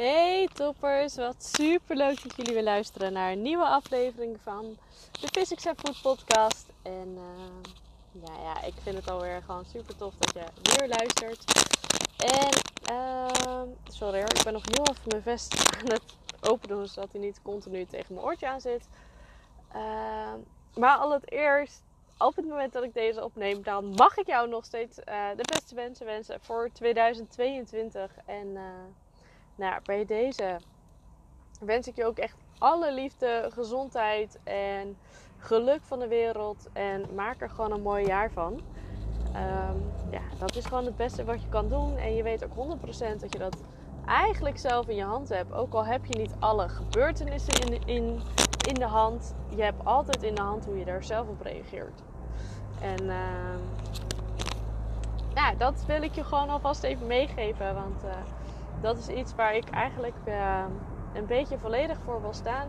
Hey toppers, wat super leuk dat jullie weer luisteren naar een nieuwe aflevering van de Physics and Food podcast. En uh, ja, ja, ik vind het alweer gewoon super tof dat je weer luistert. En uh, sorry hoor, ik ben nog heel even mijn vest aan het open doen zodat hij niet continu tegen mijn oortje aan zit. Uh, maar al het eerst, op het moment dat ik deze opneem, dan mag ik jou nog steeds uh, de beste wensen wensen voor 2022. En nou, bij deze wens ik je ook echt alle liefde, gezondheid en geluk van de wereld. En maak er gewoon een mooi jaar van. Um, ja, dat is gewoon het beste wat je kan doen. En je weet ook 100% dat je dat eigenlijk zelf in je hand hebt. Ook al heb je niet alle gebeurtenissen in, in, in de hand. Je hebt altijd in de hand hoe je daar zelf op reageert. En uh, ja, dat wil ik je gewoon alvast even meegeven. Want uh, dat is iets waar ik eigenlijk uh, een beetje volledig voor wil staan.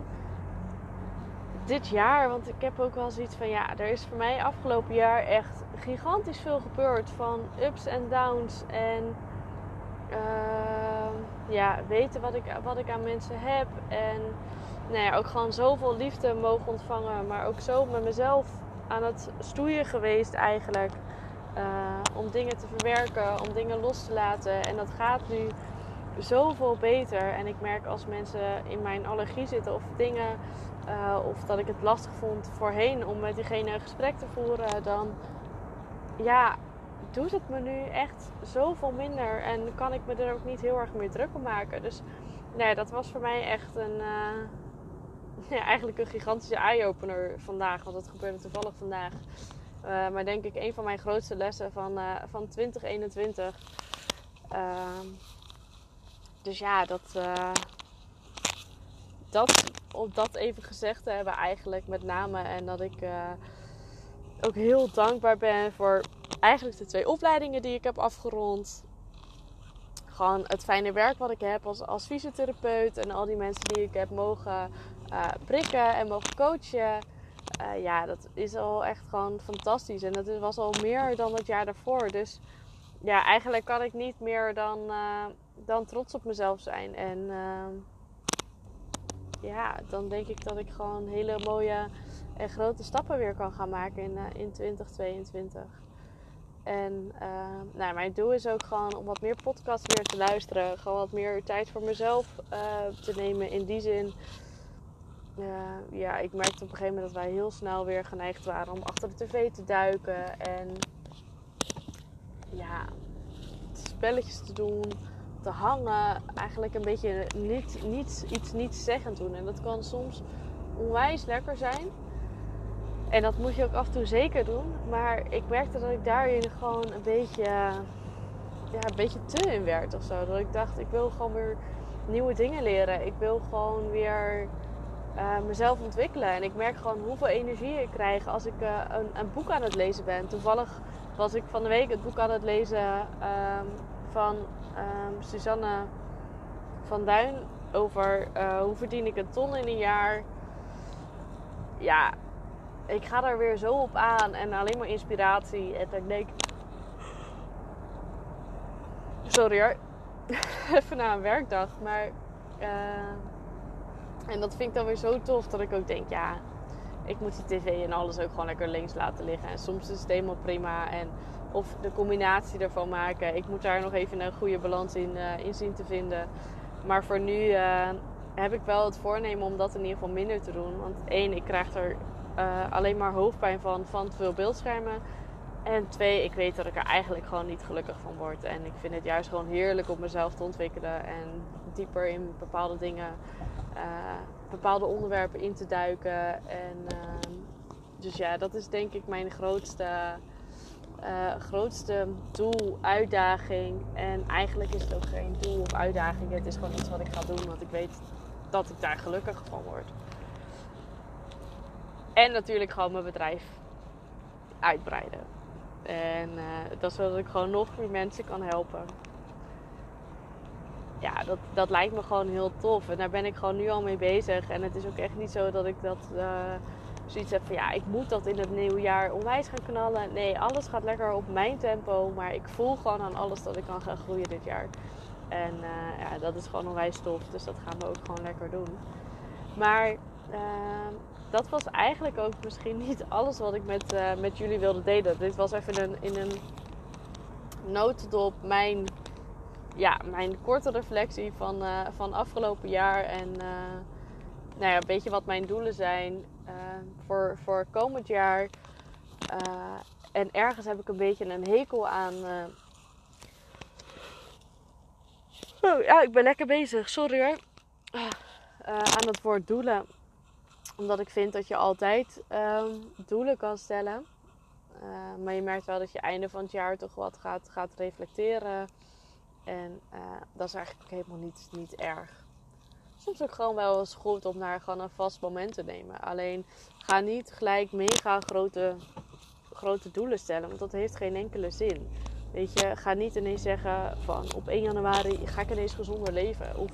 Dit jaar, want ik heb ook wel zoiets van ja, er is voor mij afgelopen jaar echt gigantisch veel gebeurd. Van ups en downs en uh, ja, weten wat ik, wat ik aan mensen heb. En nou ja, ook gewoon zoveel liefde mogen ontvangen. Maar ook zo met mezelf aan het stoeien geweest eigenlijk. Uh, om dingen te verwerken, om dingen los te laten. En dat gaat nu zoveel beter. En ik merk als mensen in mijn allergie zitten of dingen, uh, of dat ik het lastig vond voorheen om met diegene een gesprek te voeren, dan ja, doet het me nu echt zoveel minder. En kan ik me er ook niet heel erg meer druk om maken. Dus nee, dat was voor mij echt een. Uh, ja, eigenlijk een gigantische eye-opener vandaag. Want dat gebeurde toevallig vandaag. Uh, maar denk ik een van mijn grootste lessen van, van 2021. Dus ja, dat, uh, dat, om dat even gezegd te hebben eigenlijk met name. En dat ik uh, ook heel dankbaar ben voor eigenlijk de twee opleidingen die ik heb afgerond. Gewoon het fijne werk wat ik heb als, als fysiotherapeut. En al die mensen die ik heb mogen uh, prikken en mogen coachen. ja, dat is al echt gewoon fantastisch. En dat was al meer dan het jaar daarvoor. Dus ja, eigenlijk kan ik niet meer dan dan trots op mezelf zijn. En uh, ja, dan denk ik dat ik gewoon hele mooie en grote stappen weer kan gaan maken in, uh, in 2022. En uh, nou, mijn doel is ook gewoon om wat meer podcasts weer te luisteren. Gewoon wat meer tijd voor mezelf uh, te nemen. In die zin, ja, ik merkte op een gegeven moment dat wij heel snel weer geneigd waren om achter de tv te duiken. En ja, spelletjes te doen te hangen, eigenlijk een beetje niet, niet, iets niet zeggend doen. En dat kan soms onwijs lekker zijn. En dat moet je ook af en toe zeker doen. Maar ik merkte dat ik daarin gewoon een beetje, ja, een beetje te in werd of zo. Dat ik dacht, ik wil gewoon weer nieuwe dingen leren. Ik wil gewoon weer uh, mezelf ontwikkelen. En ik merk gewoon hoeveel energie ik krijg als ik uh, een, een, boek aan het lezen ben. Toevallig was ik van de week het boek aan het lezen um, van um, Suzanne van Duin over uh, hoe verdien ik een ton in een jaar. Ja, ik ga daar weer zo op aan en alleen maar inspiratie. En ik denk. Sorry hoor. Even na een werkdag. Maar. Uh, en dat vind ik dan weer zo tof dat ik ook denk, ja, ik moet die tv en alles ook gewoon lekker links laten liggen. En soms is het helemaal prima. En of de combinatie ervan maken. Ik moet daar nog even een goede balans in, uh, in zien te vinden. Maar voor nu uh, heb ik wel het voornemen om dat in ieder geval minder te doen. Want één, ik krijg er uh, alleen maar hoofdpijn van, van te veel beeldschermen. En twee, ik weet dat ik er eigenlijk gewoon niet gelukkig van word. En ik vind het juist gewoon heerlijk om mezelf te ontwikkelen en dieper in bepaalde dingen, bepaalde onderwerpen in te duiken. En ehm, dus ja, dat is denk ik mijn grootste uh, grootste doel, uitdaging. En eigenlijk is het ook geen doel of uitdaging. Het is gewoon iets wat ik ga doen, want ik weet dat ik daar gelukkig van word. En natuurlijk gewoon mijn bedrijf uitbreiden. En uh, dat zodat ik gewoon nog meer mensen kan helpen. Ja, dat, dat lijkt me gewoon heel tof. En daar ben ik gewoon nu al mee bezig. En het is ook echt niet zo dat ik dat. Uh, zoiets heb van ja, ik moet dat in het nieuwe jaar onwijs gaan knallen. Nee, alles gaat lekker op mijn tempo. Maar ik voel gewoon aan alles dat ik kan gaan groeien dit jaar. En ja, dat is gewoon onwijs tof. Dus dat gaan we ook gewoon lekker doen. Maar ehm, dat was eigenlijk ook misschien niet alles wat ik met, met jullie wilde delen. Dit was even een, in een notendop mijn, ja, mijn korte reflectie van, van afgelopen jaar. En nou ja, een beetje wat mijn doelen zijn voor, voor komend jaar. En ergens heb ik een beetje een hekel aan. Uh... Oh, ja, ik ben lekker bezig. Sorry hoor. Uh, aan het woord doelen. Omdat ik vind dat je altijd uh, doelen kan stellen. Eh, maar je merkt wel dat je einde van het jaar toch wat gaat, gaat reflecteren. En dat is eigenlijk helemaal niet, niet erg. Soms ook gewoon wel eens goed om naar gewoon een vast moment te nemen. Alleen ga niet gelijk mega grote grote doelen stellen. Want dat heeft geen enkele zin. Weet je, ga niet ineens zeggen van op 1 januari ga ik ineens gezonder leven. Of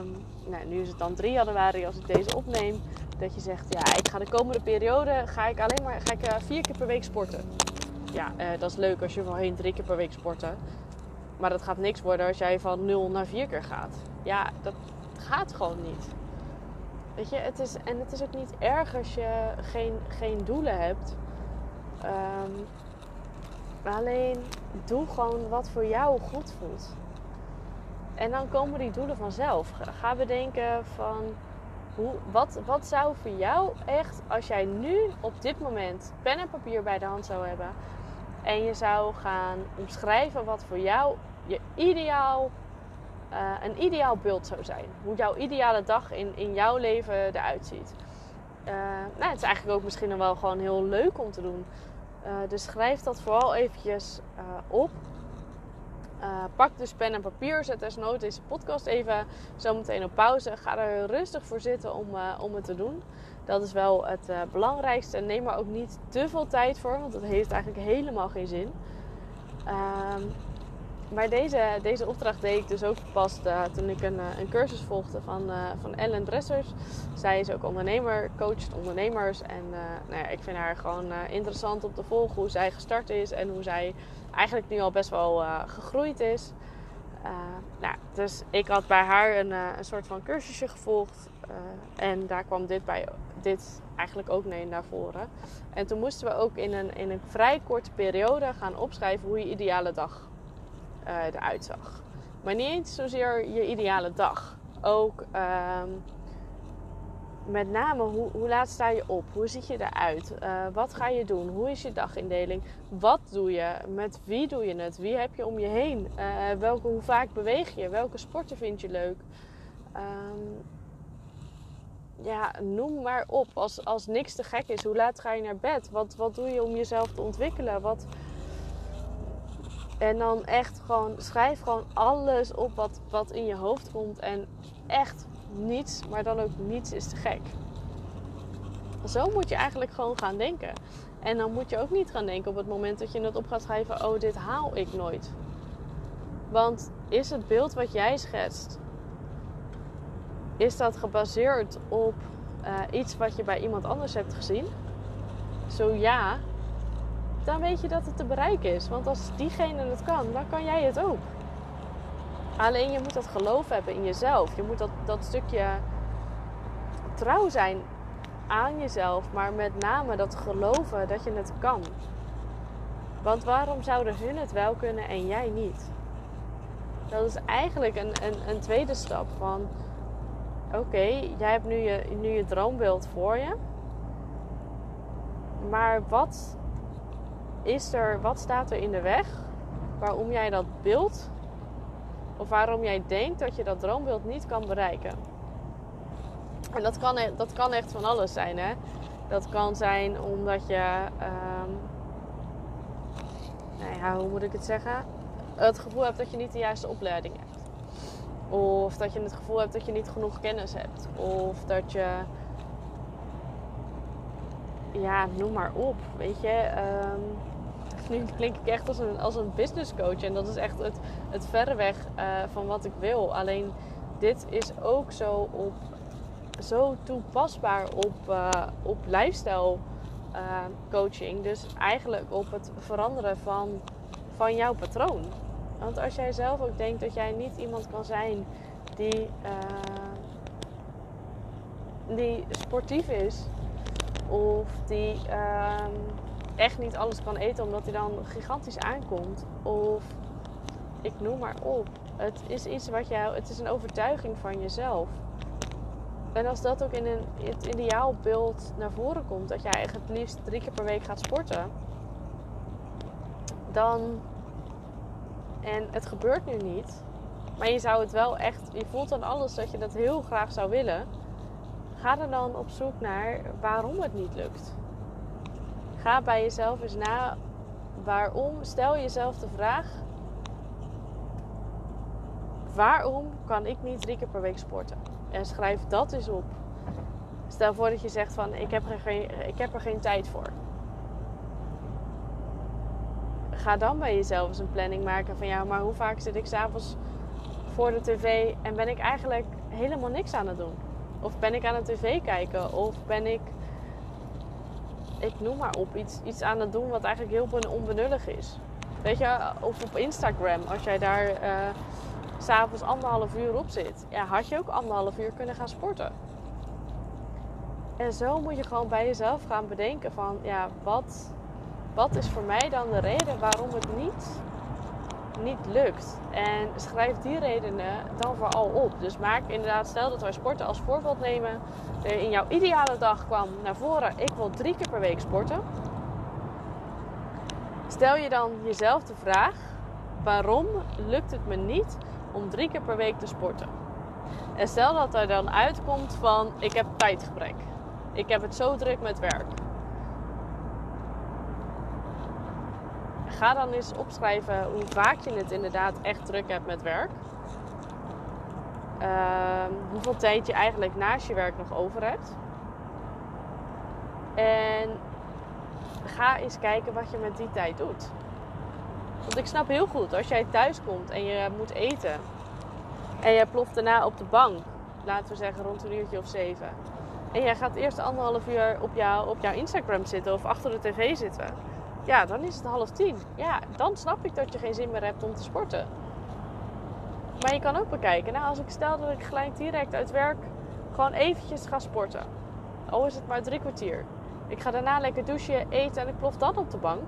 um, nou, nu is het dan 3 januari als ik deze opneem. Dat je zegt, ja, ik ga de komende periode ga ik alleen maar ga ik, uh, vier keer per week sporten. Ja, uh, dat is leuk als je voorheen drie keer per week sporten. Maar dat gaat niks worden als jij van 0 naar 4 keer gaat. Ja, dat gaat gewoon niet. Weet je, het is, en het is ook niet erg als je geen, geen doelen hebt. Um, alleen doe gewoon wat voor jou goed voelt. En dan komen die doelen vanzelf. Ga bedenken van hoe, wat, wat zou voor jou echt, als jij nu op dit moment pen en papier bij de hand zou hebben en je zou gaan omschrijven wat voor jou je ideaal, uh, een ideaal beeld zou zijn. Hoe jouw ideale dag in, in jouw leven eruit ziet. Uh, nou, het is eigenlijk ook misschien wel gewoon heel leuk om te doen. Uh, dus schrijf dat vooral eventjes op. Pak dus pen en papier. Zet desnoods deze podcast even zo meteen op pauze. Ga er rustig voor zitten om, om het te doen. Dat is wel het belangrijkste. Neem er ook niet te veel tijd voor, want dat heeft eigenlijk helemaal geen zin. Ehm, maar deze, deze opdracht deed ik dus ook pas uh, toen ik een, eh, een cursus volgde van, uh, van Ellen Dressers. Zij is ook ondernemer, coacht ondernemers. En nou ja, ik vind haar gewoon interessant om te volgen hoe zij gestart is en hoe zij eigenlijk nu al best wel gegroeid is. nou, dus ik had bij haar een, een soort van cursusje gevolgd. en daar kwam dit, bij, dit eigenlijk ook mee naar voren. En toen moesten we ook in een, in een vrij korte periode gaan opschrijven hoe je ideale dag uh, eruit zag. Maar niet zozeer je ideale dag. Ook ehm, met name hoe, hoe, laat sta je op? Hoe ziet je eruit? Uh, wat ga je doen? Hoe is je dagindeling? Wat doe je? Met wie doe je het? Wie heb je om je heen? Uh, welke, hoe vaak beweeg je? Welke sporten vind je leuk? Um, ja, noem maar op. Als, als niks te gek is, hoe laat ga je naar bed? Wat, wat doe je om jezelf te ontwikkelen? Wat, en dan echt gewoon, schrijf gewoon alles op wat, wat in je hoofd komt. En echt niets, maar dan ook niets is te gek. Zo moet je eigenlijk gewoon gaan denken. En dan moet je ook niet gaan denken op het moment dat je het op gaat schrijven: oh, dit haal ik nooit. Want is het beeld wat jij schetst, is dat gebaseerd op uh, iets wat je bij iemand anders hebt gezien? Zo ja, dan weet je dat het te bereiken is. Want als diegene het kan, dan kan jij het ook. Alleen je moet dat geloof hebben in jezelf. Je moet dat, dat stukje trouw zijn aan jezelf, maar met name dat geloven dat je het kan. Want waarom zouden hun het wel kunnen en jij niet? Dat is eigenlijk een, een, een tweede stap van: oké, jij hebt nu je, nu je droombeeld voor je. Maar wat is er, wat staat er in de weg waarom jij dat beeld of waarom jij denkt dat je dat droombeeld niet kan bereiken? En dat kan, e-, dat kan echt van alles zijn, hè? Dat kan zijn omdat je, um, hoe moet ik het zeggen? Het gevoel hebt dat je niet de juiste opleiding hebt. Of dat je het gevoel hebt dat je niet genoeg kennis hebt. Of dat je, ja, noem maar op, weet je. Um, nu klink ik echt als een, als een business coach. En dat is echt het, het verreweg uh, van wat ik wil. Alleen dit is ook zo, op, zo toepasbaar op, uh, op lifestyle uh, coaching. Dus eigenlijk op het veranderen van, van jouw patroon. Want als jij zelf ook denkt dat jij niet iemand kan zijn die, die sportief is, of die uh, echt niet alles kan eten omdat hij dan gigantisch aankomt, of ik noem maar op. Het is iets wat jou, het is een overtuiging van jezelf. En als dat ook in een, het ideaalbeeld naar voren komt, dat jij het liefst drie keer per week gaat sporten, dan. En het gebeurt nu niet, maar je zou het wel echt, je voelt dan alles dat je dat heel graag zou willen. Ga er dan op zoek naar waarom het niet lukt. Ga bij jezelf eens na waarom. Stel jezelf de vraag: waarom kan ik niet drie keer per week sporten? En schrijf dat eens op. Stel voor dat je zegt van ik heb er geen, ik heb er geen tijd voor. Ga dan bij jezelf eens een planning maken van ja, maar hoe vaak zit ik s'avonds voor de tv en ben ik eigenlijk helemaal niks aan het doen? Of ben ik aan de tv kijken? Of ben ik, ik noem maar op, iets, iets aan het doen wat eigenlijk heel onbenullig is? Weet je, of op Instagram, als jij daar uh, s'avonds anderhalf uur op zit, ja, had je ook anderhalf uur kunnen gaan sporten. En zo moet je gewoon bij jezelf gaan bedenken van, ja, wat, wat is voor mij dan de reden waarom het niet niet lukt. En schrijf die redenen dan vooral op. Dus maak inderdaad, stel dat wij sporten als voorbeeld nemen. In jouw ideale dag kwam naar voren, ik wil drie keer per week sporten. Stel je dan jezelf de vraag, waarom lukt het me niet om drie keer per week te sporten? En stel dat er dan uitkomt van, ik heb tijdgebrek. Ik heb het zo druk met werk ga dan eens opschrijven hoe vaak je het inderdaad echt druk hebt met werk. Uh, hoeveel tijd je eigenlijk naast je werk nog over hebt. En ga eens kijken wat je met die tijd doet. Want ik snap heel goed, als jij thuis komt en je moet eten. En je ploft daarna op de bank, laten we zeggen rond een uurtje of zeven. En jij gaat eerst anderhalf uur op, jou, op jouw Instagram zitten of achter de tv zitten ja, dan is het half tien. Ja, dan snap ik dat je geen zin meer hebt om te sporten. Maar je kan ook bekijken, nou, als ik stel dat ik gelijk direct uit werk gewoon eventjes ga sporten. Al is het maar drie kwartier. Ik ga daarna lekker douchen, eten en ik plof dan op de bank.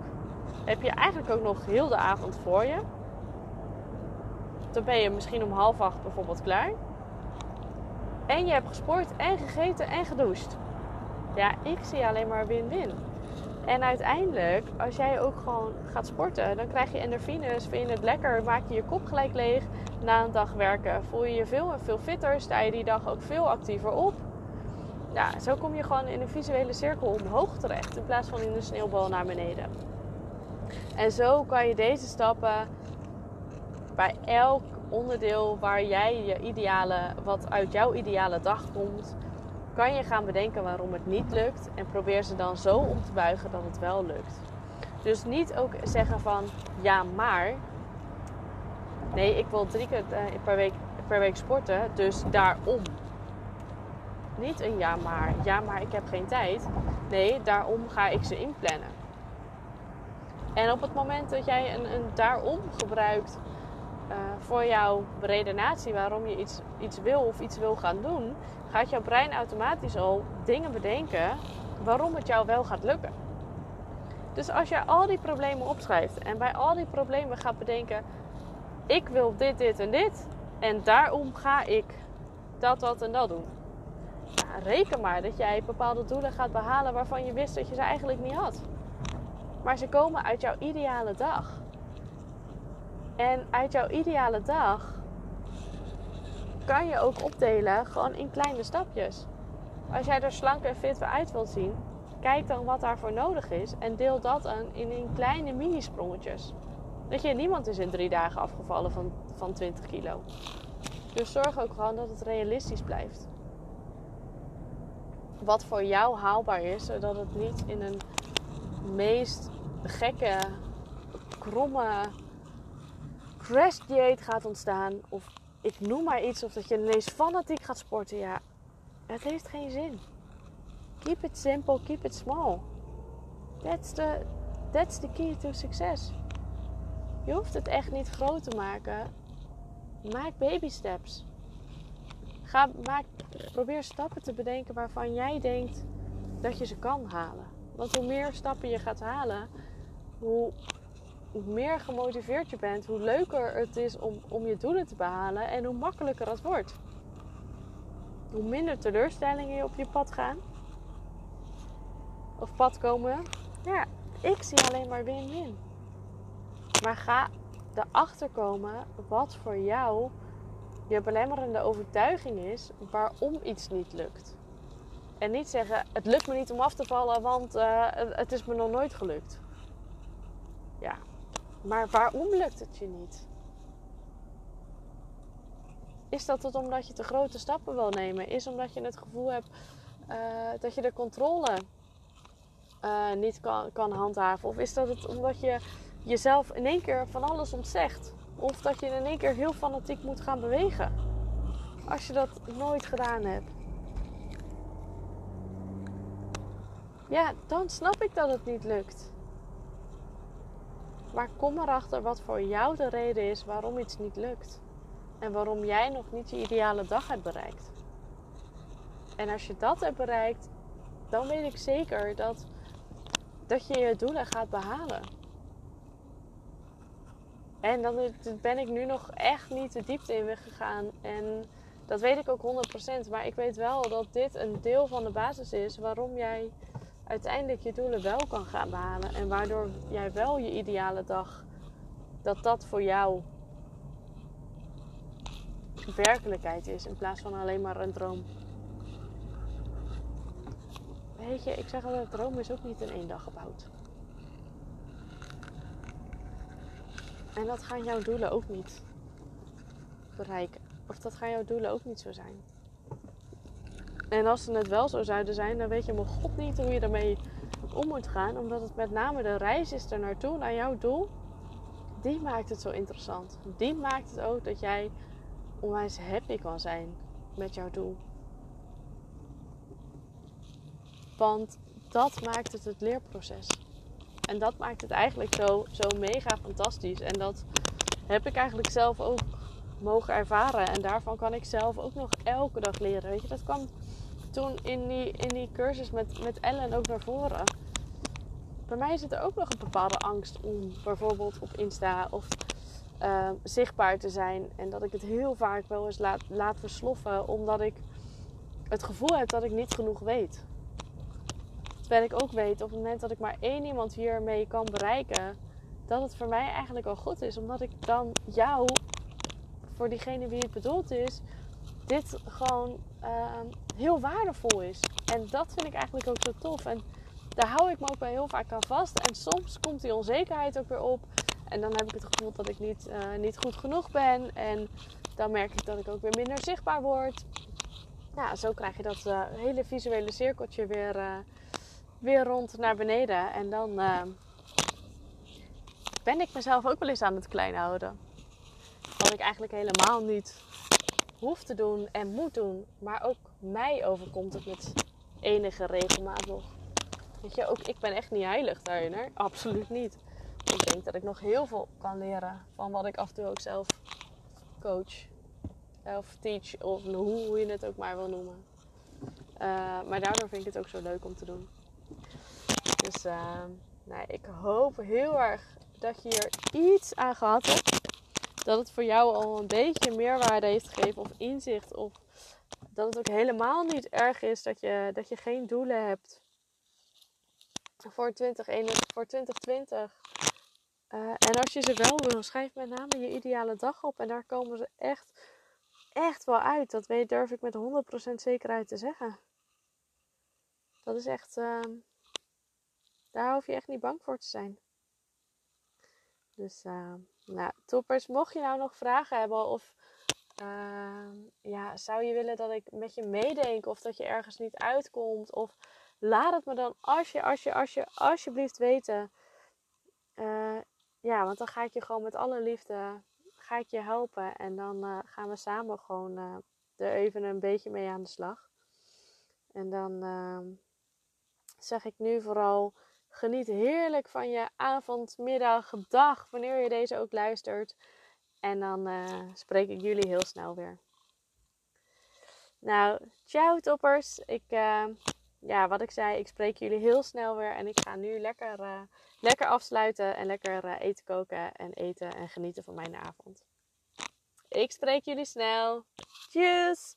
heb je eigenlijk ook nog heel de avond voor je. Dan ben je misschien om half acht bijvoorbeeld klaar. En je hebt gesport en gegeten en gedoucht. Ja, ik zie alleen maar win-win. En uiteindelijk, als jij ook gewoon gaat sporten, dan krijg je endorfines, vind je het lekker, maak je je kop gelijk leeg na een dag werken. Voel je je veel en veel fitter, sta je die dag ook veel actiever op. Ja, zo kom je gewoon in een visuele cirkel omhoog terecht in plaats van in de sneeuwbal naar beneden. En zo kan je deze stappen bij elk onderdeel waar jij je ideale, wat uit jouw ideale dag komt, kan je gaan bedenken waarom het niet lukt en probeer ze dan zo om te buigen dat het wel lukt. Dus niet ook zeggen van ja, maar. Nee, ik wil drie keer eh, per week, per week sporten, dus daarom. Niet een ja, maar. Ja, maar ik heb geen tijd. Nee, daarom ga ik ze inplannen. En op het moment dat jij een, een daarom gebruikt uh, voor jouw redenatie waarom je iets, iets wil of iets wil gaan doen, gaat jouw brein automatisch al dingen bedenken waarom het jou wel gaat lukken. Dus als je al die problemen opschrijft en bij al die problemen gaat bedenken: ik wil dit, dit en dit en daarom ga ik dat, dat en dat doen. Ja, reken maar dat jij bepaalde doelen gaat behalen waarvan je wist dat je ze eigenlijk niet had. Maar ze komen uit jouw ideale dag. En uit jouw ideale dag kan je ook opdelen gewoon in kleine stapjes. Als jij er slank en fit uit wilt zien, kijk dan wat daarvoor nodig is en deel dat aan in, in kleine mini-sprongetjes. Dat je niemand is in drie dagen afgevallen van, van 20 kilo. Dus zorg ook gewoon dat het realistisch blijft. Wat voor jou haalbaar is, zodat het niet in een meest gekke, kromme crash dieet gaat ontstaan. Of ik noem maar iets. Of dat je ineens fanatiek gaat sporten. Ja, het heeft geen zin. Keep it simple, keep it small. That's the, that's the key to success. Je hoeft het echt niet groot te maken. Maak baby steps. Ga, maak, probeer stappen te bedenken waarvan jij denkt dat je ze kan halen. Want hoe meer stappen je gaat halen, hoe, hoe meer gemotiveerd je bent, hoe leuker het is om, om je doelen te behalen en hoe makkelijker het wordt. Hoe minder teleurstellingen je op je pad gaan of pad komen. Ja, ik zie alleen maar win-win. Maar ga erachter komen wat voor jou je belemmerende overtuiging is waarom iets niet lukt. En niet zeggen, het lukt me niet om af te vallen, want uh, het is me nog nooit gelukt. Ja, maar waarom lukt het je niet? Is dat het omdat je te grote stappen wil nemen? Is omdat je het gevoel hebt uh, dat je de controle uh, niet kan, kan handhaven? Of is dat het omdat je jezelf in één keer van alles ontzegt? Of dat je in één keer heel fanatiek moet gaan bewegen? Als je dat nooit gedaan hebt. Ja, dan snap ik dat het niet lukt. Maar kom erachter wat voor jou de reden is waarom iets niet lukt. En waarom jij nog niet je ideale dag hebt bereikt. En als je dat hebt bereikt, dan weet ik zeker dat, dat je je doelen gaat behalen. En dan ben ik nu nog echt niet de diepte in gegaan. En dat weet ik ook 100%. Maar ik weet wel dat dit een deel van de basis is waarom jij uiteindelijk je doelen wel kan gaan behalen. En waardoor jij wel je ideale dag, dat dat voor jou werkelijkheid is in plaats van alleen maar een droom. Weet je, ik zeg altijd, droom is ook niet in één dag gebouwd. En dat gaan jouw doelen ook niet bereiken. Of dat gaan jouw doelen ook niet zo zijn. En als ze het wel zo zouden zijn, dan weet je mijn god niet hoe je ermee om moet gaan. Omdat het met name de reis is er naartoe, naar jouw doel. Die maakt het zo interessant. Die maakt het ook dat jij onwijs happy kan zijn met jouw doel. Want dat maakt het het leerproces. En dat maakt het eigenlijk zo, zo mega fantastisch. En dat heb ik eigenlijk zelf ook mogen ervaren. En daarvan kan ik zelf ook nog elke dag leren. Weet je, dat kwam toen in die, in die cursus met, met Ellen ook naar voren. Bij mij zit er ook nog een bepaalde angst om bijvoorbeeld op Insta of uh, zichtbaar te zijn. En dat ik het heel vaak wel eens laat, laat versloffen. Omdat ik het gevoel heb dat ik niet genoeg weet. Terwijl ik ook weet op het moment dat ik maar één iemand hiermee kan bereiken. Dat het voor mij eigenlijk al goed is. Omdat ik dan jou, voor diegene wie het bedoeld is, dit gewoon uh, heel waardevol is. En dat vind ik eigenlijk ook zo tof. En daar hou ik me ook wel heel vaak aan vast. En soms komt die onzekerheid ook weer op. En dan heb ik het gevoel dat ik niet, uh, niet goed genoeg ben. En dan merk ik dat ik ook weer minder zichtbaar word. Ja, zo krijg je dat uh, hele visuele cirkeltje weer, uh, weer rond naar beneden. En dan ben ik mezelf ook wel eens aan het klein houden. Wat ik eigenlijk helemaal niet hoef te doen en moet doen. Maar ook mij overkomt het met enige regelmaat nog. Weet je, ook ik ben echt niet heilig daarin. Hè? Absoluut niet. Ik denk dat ik nog heel veel kan leren van wat ik af en toe ook zelf coach. Of teach, of hoe je het ook maar wil noemen. Uh, maar daardoor vind ik het ook zo leuk om te doen. Dus uh, nou, ik hoop heel erg dat je hier iets aan gehad hebt. Dat het voor jou al een beetje meerwaarde heeft gegeven of inzicht. Of dat het ook helemaal niet erg is dat je, dat je geen doelen hebt voor, 2021, voor 2020. Uh, en als je ze wel wil, schrijf met name je ideale dag op. En daar komen ze echt, echt wel uit. Dat weet, durf ik met 100% zekerheid te zeggen. Dat is echt. Uh, daar hoef je echt niet bang voor te zijn. Dus, uh, nou, toppers, mocht je nou nog vragen hebben of ehm, ja, zou je willen dat ik met je meedenk of dat je ergens niet uitkomt of laat het me dan als je, als je, als je, alsjeblieft weten. Uh, ja, want dan ga ik je gewoon met alle liefde ga ik je helpen. En dan uh, gaan we samen gewoon er even een beetje mee aan de slag. En dan zeg ik nu vooral Geniet heerlijk van je avond, middag, dag, wanneer je deze ook luistert. En dan uh, spreek ik jullie heel snel weer. Nou, ciao toppers. Ik, uh, ja, wat ik zei, ik spreek jullie heel snel weer. En ik ga nu lekker, uh, lekker afsluiten en lekker eten koken en eten en genieten van mijn avond. Ik spreek jullie snel. Tjus!